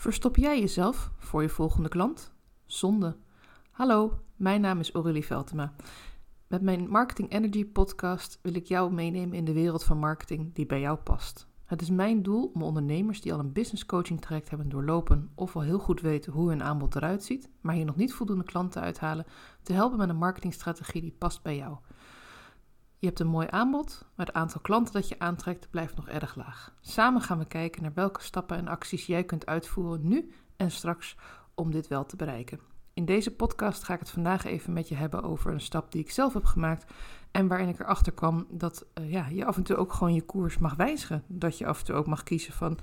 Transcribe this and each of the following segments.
Verstop jij jezelf voor je volgende klant? Zonde. Hallo, mijn naam is Aurélie Veltema. Met mijn Marketing Energy podcast wil ik jou meenemen in de wereld van marketing die bij jou past. Het is mijn doel om ondernemers die al een business coaching traject hebben doorlopen of al heel goed weten hoe hun aanbod eruit ziet, maar hier nog niet voldoende klanten uithalen, te helpen met een marketingstrategie die past bij jou. Je hebt een mooi aanbod, maar het aantal klanten dat je aantrekt blijft nog erg laag. Samen gaan we kijken naar welke stappen en acties jij kunt uitvoeren nu en straks om dit wel te bereiken. In deze podcast ga ik het vandaag even met je hebben over een stap die ik zelf heb gemaakt en waarin ik erachter kwam dat uh, ja, je af en toe ook gewoon je koers mag wijzigen. Dat je af en toe ook mag kiezen van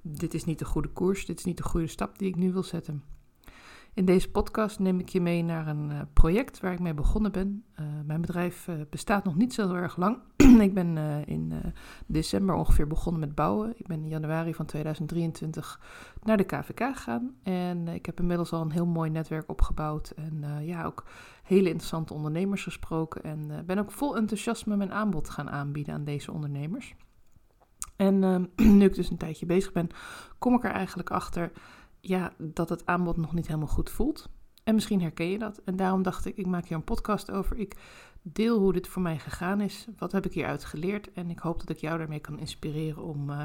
dit is niet de goede koers, dit is niet de goede stap die ik nu wil zetten. In deze podcast neem ik je mee naar een uh, project waar ik mee begonnen ben. Uh, mijn bedrijf uh, bestaat nog niet zo heel erg lang. ik ben in december ongeveer begonnen met bouwen. Ik ben in januari van 2023 naar de KVK gegaan. En ik heb inmiddels al een heel mooi netwerk opgebouwd. En ja, ook hele interessante ondernemers gesproken. En ben ook vol enthousiasme mijn aanbod gaan aanbieden aan deze ondernemers. En nu ik dus een tijdje bezig ben, kom ik er eigenlijk achter ja, dat het aanbod nog niet helemaal goed voelt. En misschien herken je dat. En daarom dacht ik, ik maak hier een podcast over. Ik deel hoe dit voor mij gegaan is. Wat heb ik hieruit geleerd? En ik hoop dat ik jou daarmee kan inspireren om uh,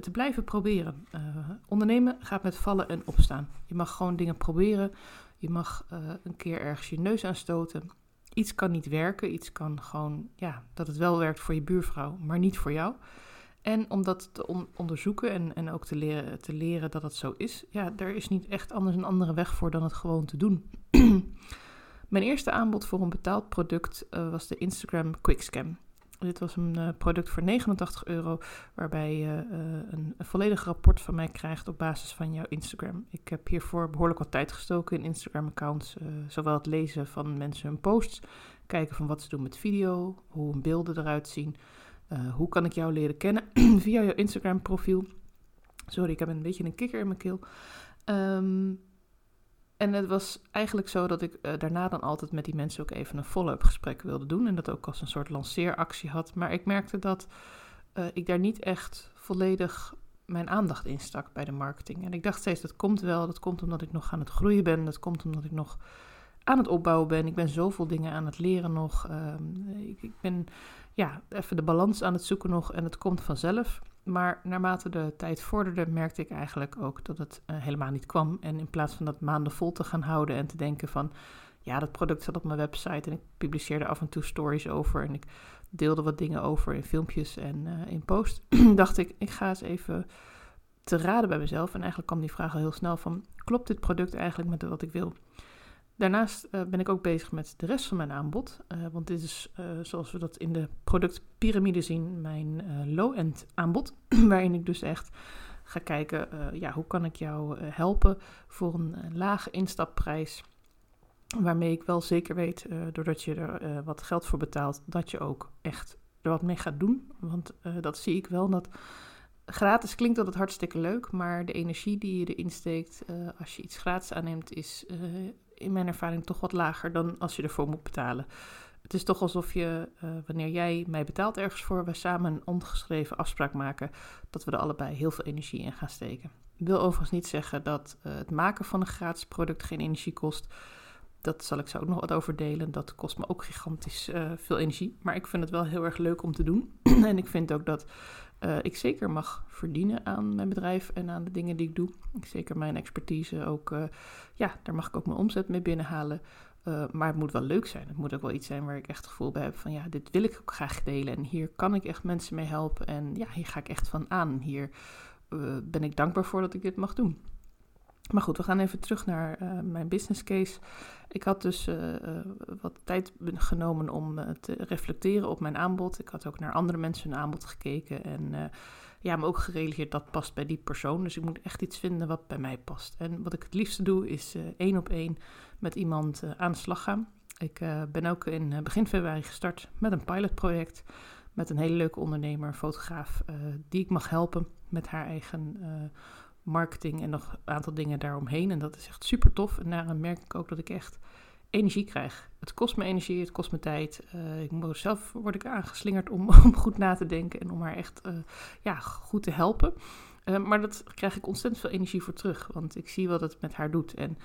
te blijven proberen. Uh, ondernemen gaat met vallen en opstaan. Je mag gewoon dingen proberen. Je mag uh, een keer ergens je neus aanstoten. Iets kan niet werken. Iets kan gewoon, ja, dat het wel werkt voor je buurvrouw, maar niet voor jou. En om dat te onderzoeken en, en ook te leren, te leren dat het zo is, ja, er is niet echt anders een andere weg voor dan het gewoon te doen. Mijn eerste aanbod voor een betaald product uh, was de Instagram Quickscam. Dit was een uh, product voor 89 euro, waarbij je uh, een, een, volledig rapport van mij krijgt op basis van jouw Instagram. Ik heb hiervoor behoorlijk wat tijd gestoken in Instagram-accounts, zowel het lezen van mensen hun posts, kijken van wat ze doen met video, hoe hun beelden eruit zien, uh, hoe kan ik jou leren kennen? Via jouw Instagram profiel. Sorry, ik heb een beetje een kikker in mijn keel. Um, en het was eigenlijk zo dat ik uh, daarna dan altijd met die mensen ook even een follow-up gesprek wilde doen. En dat ook als een soort lanceeractie had. Maar ik merkte dat uh, ik daar niet echt volledig mijn aandacht in stak bij de marketing. En ik dacht steeds, dat komt wel. Dat komt omdat ik nog aan het groeien ben. Dat komt omdat ik nog aan het opbouwen ben. Ik ben zoveel dingen aan het leren nog. Um, ik, ik ben ja, even de balans aan het zoeken nog en het komt vanzelf. Maar naarmate de tijd vorderde, merkte ik eigenlijk ook dat het uh, helemaal niet kwam. En in plaats van dat maanden vol te gaan houden en te denken van, ja, dat product zat op mijn website en ik publiceerde af en toe stories over en ik deelde wat dingen over in filmpjes en uh, in post, dacht ik, ik ga eens even te raden bij mezelf. En eigenlijk kwam die vraag al heel snel van, klopt dit product eigenlijk met wat ik wil? Daarnaast uh, ben ik ook bezig met de rest van mijn aanbod. Uh, want dit is, uh, zoals we dat in de productpyramide zien, mijn low-end aanbod. waarin ik dus echt ga kijken, ja, hoe kan ik jou helpen voor een lage instapprijs. Waarmee ik wel zeker weet, doordat je er wat geld voor betaalt, dat je ook echt er wat mee gaat doen. Want dat zie ik wel, dat gratis klinkt het hartstikke leuk, maar de energie die je erin steekt als je iets gratis aanneemt, is in mijn ervaring toch wat lager dan als je ervoor moet betalen. Het is toch alsof je, uh, wanneer jij mij betaalt ergens voor, we samen een ongeschreven afspraak maken dat we er allebei heel veel energie in gaan steken. Ik wil overigens niet zeggen dat uh, het maken van een gratis product geen energie kost. Dat zal ik zo ook nog wat over delen. Dat kost me ook gigantisch uh, veel energie. Maar ik vind het wel heel erg leuk om te doen. en ik vind ook dat uh, ik zeker mag verdienen aan mijn bedrijf en aan de dingen die ik doe. Ik zeker mijn expertise ook, uh, ja, daar mag ik ook mijn omzet mee binnenhalen. Uh, maar het moet wel leuk zijn. Het moet ook wel iets zijn waar ik echt het gevoel bij heb van ja, dit wil ik ook graag delen. En hier kan ik echt mensen mee helpen. En ja, hier ga ik echt van aan. Hier ben ik dankbaar voor dat ik dit mag doen. Maar goed, we gaan even terug naar uh, mijn business case. Ik had dus uh, uh, wat tijd genomen om te reflecteren op mijn aanbod. Ik had ook naar andere mensen hun aanbod gekeken en ja, me ook gerealiseerd dat past bij die persoon. Dus ik moet echt iets vinden wat bij mij past. En wat ik het liefste doe is één op één met iemand aan de slag gaan. Ik ben ook in begin februari gestart met een pilotproject met een hele leuke ondernemer, fotograaf, die ik mag helpen met haar eigen marketing en nog een aantal dingen daaromheen. En dat is echt super tof. En daarin merk ik ook dat ik echt energie krijg. Het kost me energie, het kost me tijd. Uh, ik zelf word ik aangeslingerd om, om goed na te denken en om haar echt uh, ja, goed te helpen. maar dat krijg ik ontzettend veel energie voor terug, want ik zie wat het met haar doet. En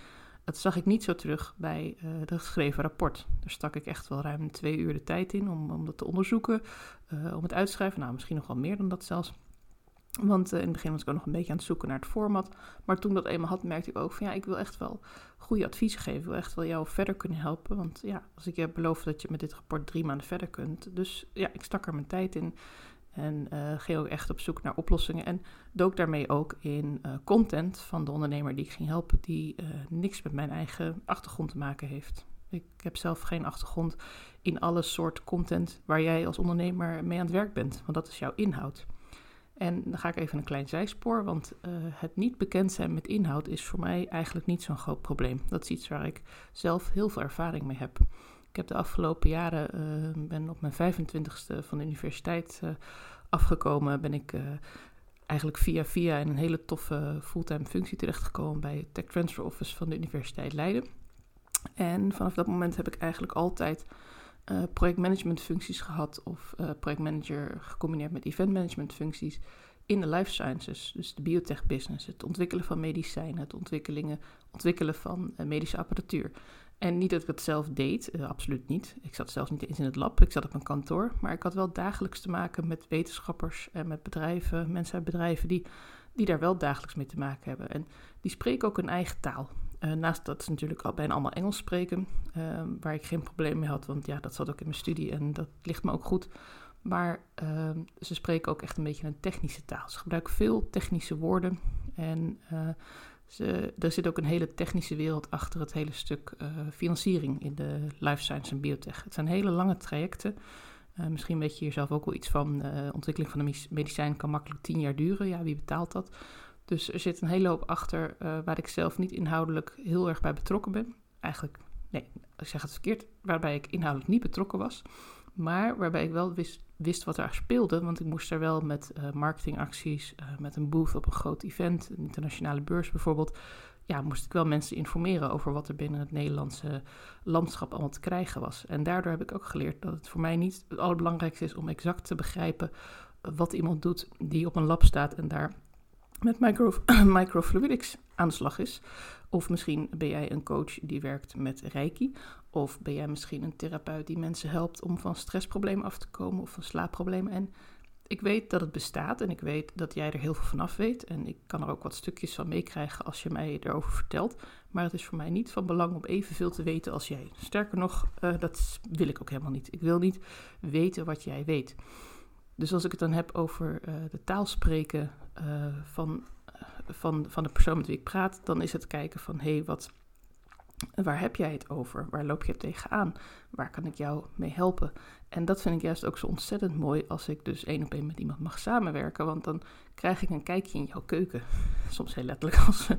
dat zag ik niet zo terug bij het geschreven rapport. Daar stak ik echt wel ruim twee uur de tijd in om, om dat te onderzoeken, om het uit te schrijven. Nou, misschien nog wel meer dan dat zelfs. Want uh, in het begin was ik ook nog een beetje aan het zoeken naar het format. Maar toen dat eenmaal had, merkte ik ook van ja, ik wil echt wel goede adviezen geven. Ik wil echt wel jou verder kunnen helpen. Want ja, als ik je beloof dat je met dit rapport drie maanden verder kunt. Dus ja, ik stak er mijn tijd in. En uh, ging ook echt op zoek naar oplossingen. En dook daarmee ook in uh, content van de ondernemer die ik ging helpen, die niks met mijn eigen achtergrond te maken heeft. Ik heb zelf geen achtergrond in alle soort content waar jij als ondernemer mee aan het werk bent, want dat is jouw inhoud. En dan ga ik even een klein zijspoor, want het niet bekend zijn met inhoud is voor mij eigenlijk niet zo'n groot probleem. Dat is iets waar ik zelf heel veel ervaring mee heb. Ik heb de afgelopen jaren, uh, ben op mijn 25ste van de universiteit uh, afgekomen, ben ik eigenlijk via via in een hele toffe fulltime functie terechtgekomen bij het Tech Transfer Office van de Universiteit Leiden. En vanaf dat moment heb ik eigenlijk altijd projectmanagement functies gehad of projectmanager gecombineerd met event management functies in de life sciences, dus de biotech business, het ontwikkelen van medicijnen, het ontwikkelingen, ontwikkelen van medische apparatuur. En niet dat ik het zelf deed, uh, absoluut niet. Ik zat zelfs niet eens in het lab, ik zat op een kantoor. Maar ik had wel dagelijks te maken met wetenschappers en met bedrijven, mensen uit bedrijven die, die daar wel dagelijks mee te maken hebben. En die spreken ook een eigen taal. Uh, naast dat ze natuurlijk al bijna allemaal Engels spreken, uh, waar ik geen probleem mee had, want ja, dat zat ook in mijn studie en dat ligt me ook goed. Maar ehm, ze spreken ook echt een beetje een technische taal. Ze gebruiken veel technische woorden en eh, ze, er zit ook een hele technische wereld achter het hele stuk financiering in de life science en biotech. Het zijn hele lange trajecten. Misschien weet je hier zelf ook wel iets van. Ontwikkeling van een medicijn kan makkelijk tien jaar duren. Ja, wie betaalt dat? Dus er zit een hele hoop achter waar ik zelf niet inhoudelijk heel erg bij betrokken ben. Eigenlijk, nee, ik zeg het verkeerd. Waarbij ik inhoudelijk niet betrokken was. Maar waarbij ik wel wist, wist wat er speelde. Want ik moest er wel met uh, marketingacties, uh, met een booth op een groot event, een internationale beurs bijvoorbeeld. Ja, moest ik wel mensen informeren over wat er binnen het Nederlandse landschap allemaal te krijgen was. En daardoor heb ik ook geleerd dat het voor mij niet het allerbelangrijkste is om exact te begrijpen wat iemand doet die op een lab staat en daar met micro, microfluidics aan de slag is. Of misschien ben jij een coach die werkt met reiki. Of ben jij misschien een therapeut die mensen helpt om van stressproblemen af te komen of van slaapproblemen. En ik weet dat het bestaat en ik weet dat jij er heel veel vanaf weet. En ik kan er ook wat stukjes van meekrijgen als je mij erover vertelt. Maar het is voor mij niet van belang om evenveel te weten als jij. Sterker nog, uh, dat wil ik ook helemaal niet. Ik wil niet weten wat jij weet. Dus als ik het dan heb over uh, de taal spreken uh, van, van, van de persoon met wie ik praat, dan is het kijken van hé, hey, wat Waar heb jij het over? Waar loop je tegenaan? Waar kan ik jou mee helpen? En dat vind ik juist ook zo ontzettend mooi als ik dus één op één met iemand mag samenwerken. Want dan krijg ik een kijkje in jouw keuken. Soms heel letterlijk als we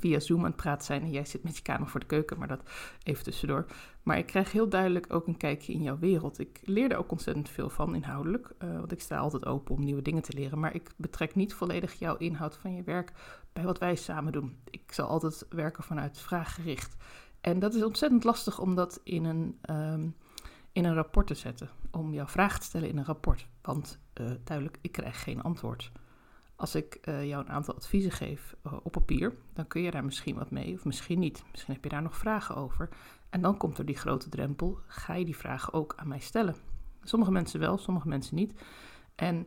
via Zoom aan het praten zijn en jij zit met je kamer voor de keuken, maar dat even tussendoor. Maar ik krijg heel duidelijk ook een kijkje in jouw wereld. Ik leer er ook ontzettend veel van inhoudelijk, uh, want ik sta altijd open om nieuwe dingen te leren. Maar ik betrek niet volledig jouw inhoud van je werk bij wat wij samen doen. Ik zal altijd werken vanuit vraaggericht. En dat is ontzettend lastig om dat in een, um, in een rapport te zetten. Om jouw vraag te stellen in een rapport. Want uh, duidelijk, ik krijg geen antwoord. Als ik uh, jou een aantal adviezen geef uh, op papier, dan kun je daar misschien wat mee, of misschien niet. Misschien heb je daar nog vragen over. En dan komt er die grote drempel. Ga je die vragen ook aan mij stellen? Sommige mensen wel, sommige mensen niet. En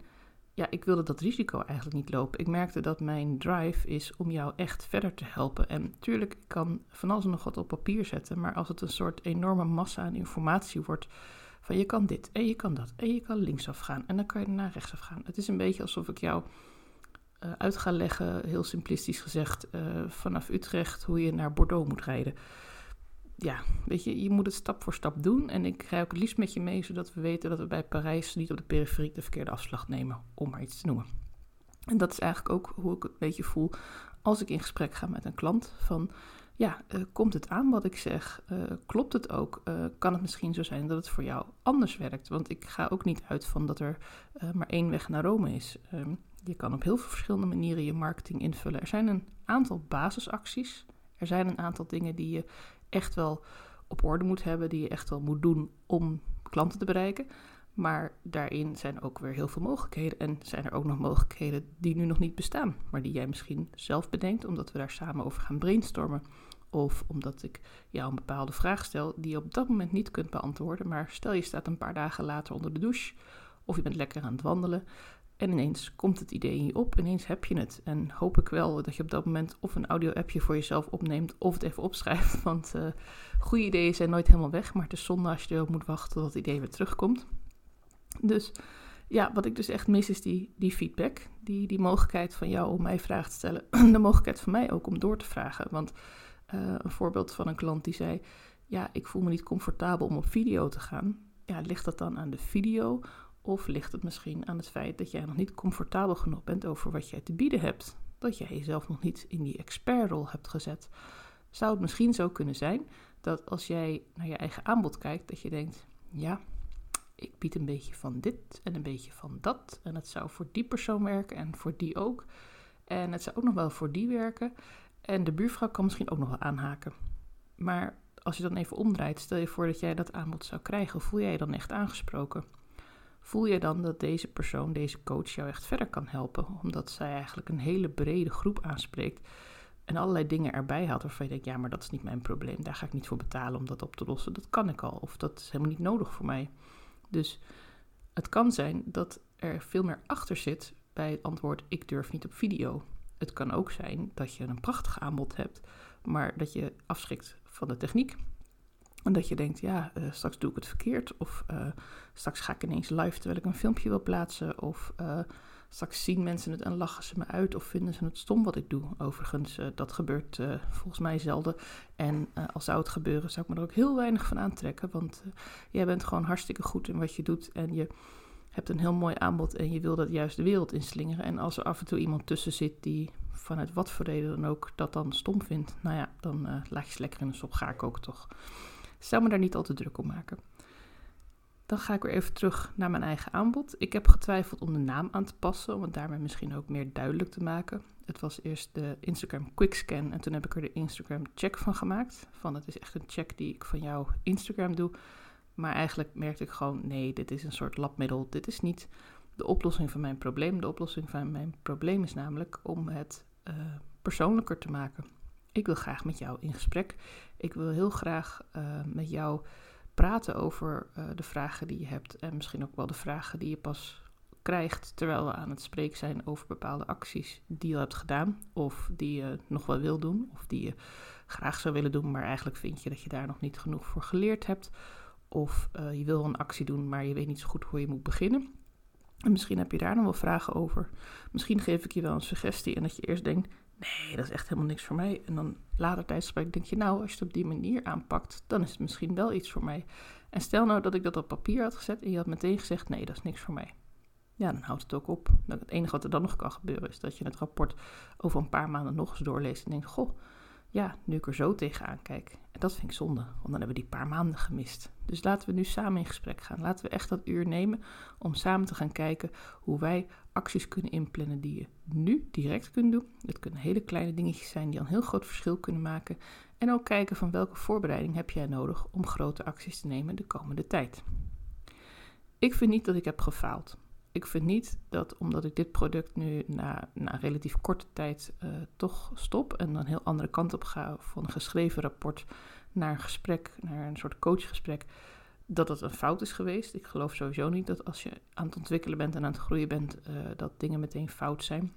ja, ik wilde dat risico eigenlijk niet lopen. Ik merkte dat mijn drive is om jou echt verder te helpen. En natuurlijk, ik kan van alles nog wat op papier zetten, maar als het een soort enorme massa aan informatie wordt, van je kan dit en je kan dat en je kan linksaf gaan en dan kan je naar rechtsaf gaan. Het is een beetje alsof ik jou uh, uit ga leggen, heel simplistisch gezegd, uh, vanaf Utrecht hoe je naar Bordeaux moet rijden ja, weet je, je moet het stap voor stap doen. En ik ga ook het liefst met je mee, zodat we weten dat we bij Parijs niet op de periferie de verkeerde afslag nemen, om maar iets te noemen. En dat is eigenlijk ook hoe ik het een beetje voel als ik in gesprek ga met een klant. Van ja, uh, komt het aan wat ik zeg? Uh, klopt het ook? Uh, kan het misschien zo zijn dat het voor jou anders werkt? Want ik ga ook niet uit van dat er maar één weg naar Rome is. Um, je kan op heel veel verschillende manieren je marketing invullen. Er zijn een aantal basisacties. Er zijn een aantal dingen die je echt wel op orde moet hebben, die je echt wel moet doen om klanten te bereiken. Maar daarin zijn ook weer heel veel mogelijkheden. En zijn er ook nog mogelijkheden die nu nog niet bestaan, maar die jij misschien zelf bedenkt, omdat we daar samen over gaan brainstormen. Of omdat ik jou een bepaalde vraag stel die je op dat moment niet kunt beantwoorden. Maar stel je staat een paar dagen later onder de douche. Of je bent lekker aan het wandelen. En ineens komt het idee in je op, ineens heb je het. En hoop ik wel dat je op dat moment of een audio-appje voor jezelf opneemt of het even opschrijft. Want uh, goede ideeën zijn nooit helemaal weg, maar het is zonde als je erop moet wachten tot het idee weer terugkomt. Dus ja, wat ik dus echt mis is die, die feedback, die, die mogelijkheid van jou om mij vragen te stellen. De mogelijkheid van mij ook om door te vragen. Want uh, een voorbeeld van een klant die zei, ja, ik voel me niet comfortabel om op video te gaan. Ja, ligt dat dan aan de video of ligt het misschien aan het feit dat jij nog niet comfortabel genoeg bent over wat jij te bieden hebt? Dat jij jezelf nog niet in die expertrol hebt gezet? Zou het misschien zo kunnen zijn dat als jij naar je eigen aanbod kijkt, dat je denkt: ja, ik bied een beetje van dit en een beetje van dat. En het zou voor die persoon werken en voor die ook. En het zou ook nog wel voor die werken. En de buurvrouw kan misschien ook nog wel aanhaken. Maar als je dan even omdraait, stel je voor dat jij dat aanbod zou krijgen, voel jij je dan echt aangesproken? Voel je dan dat deze persoon, deze coach, jou echt verder kan helpen. Omdat zij eigenlijk een hele brede groep aanspreekt en allerlei dingen erbij haalt waarvan je denkt, ja, maar dat is niet mijn probleem. Daar ga ik niet voor betalen om dat op te lossen. Dat kan ik al. Of dat is helemaal niet nodig voor mij. Dus het kan zijn dat er veel meer achter zit bij het antwoord, ik durf niet op video. Het kan ook zijn dat je een prachtig aanbod hebt, maar dat je afschrikt van de techniek. En dat je denkt, ja, uh, straks doe ik het verkeerd. Of uh, straks ga ik ineens live terwijl ik een filmpje wil plaatsen. Of uh, straks zien mensen het en lachen ze me uit. Of vinden ze het stom wat ik doe. Overigens, dat gebeurt volgens mij zelden. En als zou het gebeuren, zou ik me er ook heel weinig van aantrekken. Want jij bent gewoon hartstikke goed in wat je doet. En je hebt een heel mooi aanbod en je wil dat juist de wereld inslingeren. En als er af en toe iemand tussen zit die vanuit wat voor reden dan ook dat dan stom vindt. Nou ja, dan laat je ze lekker in de sop. Ga ik ook toch. Zou me daar niet al te druk om maken. Dan ga ik weer even terug naar mijn eigen aanbod. Ik heb getwijfeld om de naam aan te passen, om het daarmee misschien ook meer duidelijk te maken. Het was eerst de Instagram Quickscan en toen heb ik er de Instagram check van gemaakt. Van het is echt een check die ik van jouw Instagram doe. Maar eigenlijk merkte ik gewoon, nee, dit is een soort labmiddel. Dit is niet de oplossing van mijn probleem. De oplossing van mijn probleem is namelijk om het uh, persoonlijker te maken. Ik wil graag met jou in gesprek. Ik wil heel graag uh, met jou praten over uh, de vragen die je hebt. En misschien ook wel de vragen die je pas krijgt terwijl we aan het spreken zijn over bepaalde acties die je hebt gedaan. Of die je nog wel wil doen. Of die je graag zou willen doen, maar eigenlijk vind je dat je daar nog niet genoeg voor geleerd hebt. Of uh, je wil een actie doen, maar je weet niet zo goed hoe je moet beginnen. En misschien heb je daar nog wel vragen over. Misschien geef ik je wel een suggestie en dat je eerst denkt: nee, dat is echt helemaal niks voor mij. En dan later tijdens het denk je, nou, als je het op die manier aanpakt, dan is het misschien wel iets voor mij. En stel nou dat ik dat op papier had gezet en je had meteen gezegd, nee, dat is niks voor mij. Ja, dan houdt het ook op. Het enige wat er dan nog kan gebeuren is dat je het rapport over een paar maanden nog eens doorleest en denkt, goh, ja, nu ik er zo tegenaan kijk. Dat vind ik zonde, want dan hebben we die paar maanden gemist. Dus laten we nu samen in gesprek gaan. Laten we echt dat uur nemen om samen te gaan kijken hoe wij acties kunnen inplannen die je nu direct kunt doen. Het kunnen hele kleine dingetjes zijn die een heel groot verschil kunnen maken. En ook kijken van welke voorbereiding heb jij nodig om grote acties te nemen de komende tijd. Ik vind niet dat ik heb gefaald ik vind niet dat omdat ik dit product nu na, na relatief korte tijd uh, toch stop en een heel andere kant op ga van geschreven rapport naar een gesprek, naar een soort coachgesprek, dat het een fout is geweest. Ik geloof sowieso niet dat als je aan het ontwikkelen bent en aan het groeien bent, uh, dat dingen meteen fout zijn.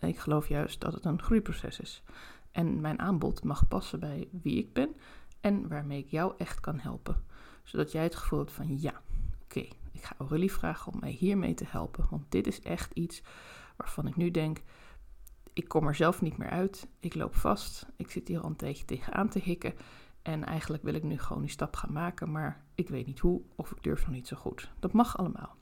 Ik geloof juist dat het een groeiproces is. En mijn aanbod mag passen bij wie ik ben en waarmee ik jou echt kan helpen. Zodat jij het gevoel hebt van ja, oké, ik ga Aurélie vragen om mij hiermee te helpen. Want dit is echt iets waarvan ik nu denk, ik kom er zelf niet meer uit. Ik loop vast. Ik zit hier al een tijdje tegenaan te hikken. En eigenlijk wil ik nu gewoon die stap gaan maken, maar ik weet niet hoe of ik durf nog niet zo goed. Dat mag allemaal.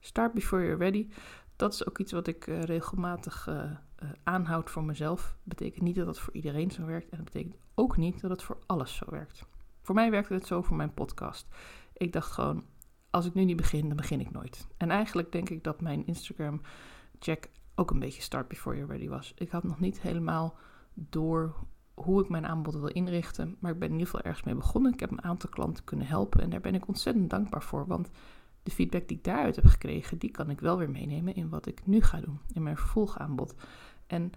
Start before you're ready. Dat is ook iets wat ik uh, regelmatig uh, uh, aanhoud voor mezelf. Betekent niet dat dat voor iedereen zo werkt. En dat betekent ook niet dat het voor alles zo werkt. Voor mij werkte het zo voor mijn podcast. Ik dacht gewoon, als ik nu niet begin, dan begin ik nooit. En eigenlijk denk ik dat mijn Instagram check ook een beetje start before you're ready was. Ik had nog niet helemaal door hoe ik mijn aanbod wil inrichten, maar ik ben in ieder geval ergens mee begonnen. Ik heb een aantal klanten kunnen helpen en daar ben ik ontzettend dankbaar voor, want de feedback die ik daaruit heb gekregen, die kan ik wel weer meenemen in wat ik nu ga doen, in mijn vervolgaanbod. En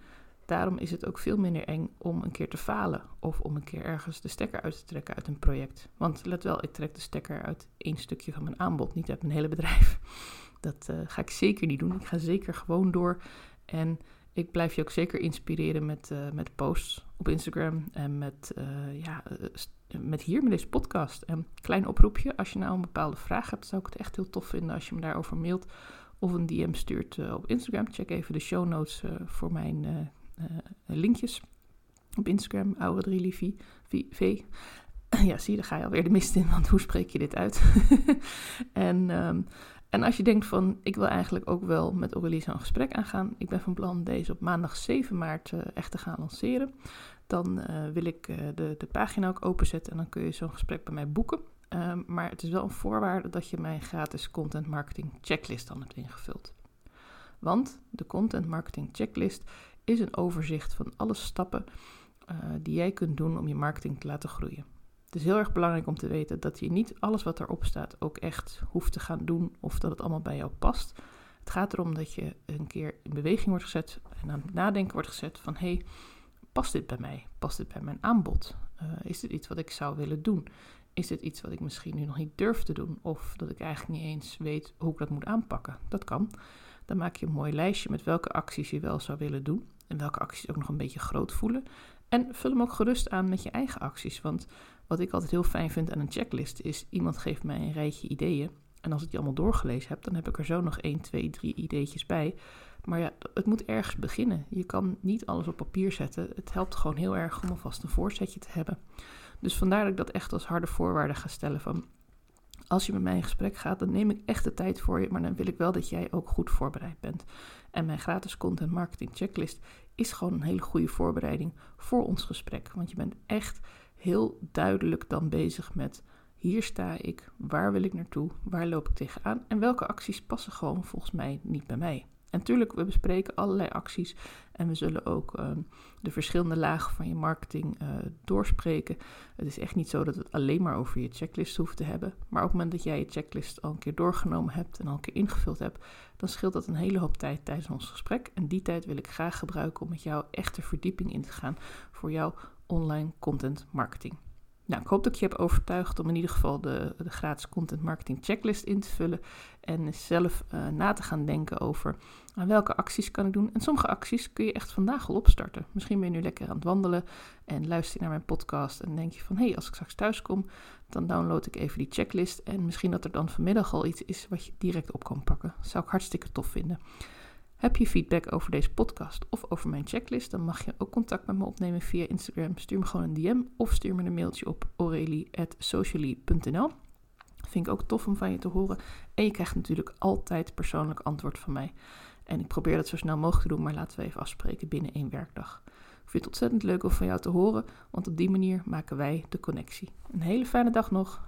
daarom is het ook veel minder eng om een keer te falen of om een keer ergens de stekker uit te trekken uit een project. Want let wel, ik trek de stekker uit één stukje van mijn aanbod, niet uit mijn hele bedrijf. Dat uh, ga ik zeker niet doen. Ik ga zeker gewoon door. En ik blijf je ook zeker inspireren met, uh, met posts op Instagram en met, uh, ja, met hier, met deze podcast. En klein oproepje, als je nou een bepaalde vraag hebt, zou ik het echt heel tof vinden als je me daarover mailt of een DM stuurt op Instagram. Check even de show notes voor mijn linkjes op Instagram, Auredrie V. Ja, zie je, daar ga je alweer de mist in, want hoe spreek je dit uit? en um, en als je denkt van, ik wil eigenlijk ook wel met Aurélie zo'n gesprek aangaan. Ik ben van plan deze op maandag 7 maart uh, echt te gaan lanceren. Dan wil ik de, de pagina ook openzetten en dan kun je zo'n gesprek bij mij boeken. Um, maar het is wel een voorwaarde dat je mijn gratis content marketing checklist dan hebt ingevuld. Want de content marketing checklist is een overzicht van alle stappen die jij kunt doen om je marketing te laten groeien. Het is heel erg belangrijk om te weten dat je niet alles wat erop staat ook echt hoeft te gaan doen of dat het allemaal bij jou past. Het gaat erom dat je een keer in beweging wordt gezet en aan het nadenken wordt gezet van hé, hey, past dit bij mij? Past dit bij mijn aanbod? Uh, is dit iets wat ik zou willen doen? Is dit iets wat ik misschien nu nog niet durf te doen of dat ik eigenlijk niet eens weet hoe ik dat moet aanpakken? Dat kan. Dan maak je een mooi lijstje met welke acties je wel zou willen doen en welke acties ook nog een beetje groot voelen. En vul hem ook gerust aan met je eigen acties. Want wat ik altijd heel fijn vind aan een checklist is: iemand geeft mij een rijtje ideeën. En als ik die allemaal doorgelezen heb, dan heb ik er zo nog 1, 2, 3 ideetjes bij. Maar ja, het moet ergens beginnen. Je kan niet alles op papier zetten. Het helpt gewoon heel erg om alvast een voorzetje te hebben. Dus vandaar dat ik dat echt als harde voorwaarde ga stellen van... Als je met mij in gesprek gaat, dan neem ik echt de tijd voor je, maar dan wil ik wel dat jij ook goed voorbereid bent. En mijn gratis content marketing checklist is gewoon een hele goede voorbereiding voor ons gesprek. Want je bent echt heel duidelijk dan bezig met hier sta ik, waar wil ik naartoe, waar loop ik tegenaan en welke acties passen gewoon volgens mij niet bij mij. En natuurlijk, we bespreken allerlei acties en we zullen ook ehm, de verschillende lagen van je marketing uh, doorspreken. Het is echt niet zo dat we het alleen maar over je checklist hoeven te hebben. Maar op het moment dat jij je checklist al een keer doorgenomen hebt en al een keer ingevuld hebt, dan scheelt dat een hele hoop tijd tijdens ons gesprek. En die tijd wil ik graag gebruiken om met jou echte verdieping in te gaan voor jouw online content marketing. Nou, ik hoop dat ik je heb overtuigd om in ieder geval de, de gratis content marketing checklist in te vullen. En zelf uh, na te gaan denken over aan welke acties kan ik doen. En sommige acties kun je echt vandaag al opstarten. Misschien ben je nu lekker aan het wandelen en luister je naar mijn podcast. En denk je van hé, hey, als ik straks thuis kom, dan download ik even die checklist. En misschien dat er dan vanmiddag al iets is wat je direct op kan pakken. Dat zou ik hartstikke tof vinden. Heb je feedback over deze podcast of over mijn checklist, dan mag je ook contact met me opnemen via Instagram. Stuur me gewoon een DM of stuur me een mailtje op aurelie.socially.nl. Vind ik ook tof om van je te horen. En je krijgt natuurlijk altijd persoonlijk antwoord van mij. En ik probeer dat zo snel mogelijk te doen, maar laten we even afspreken binnen één werkdag. Ik vind het ontzettend leuk om van jou te horen, want op die manier maken wij de connectie. Een hele fijne dag nog.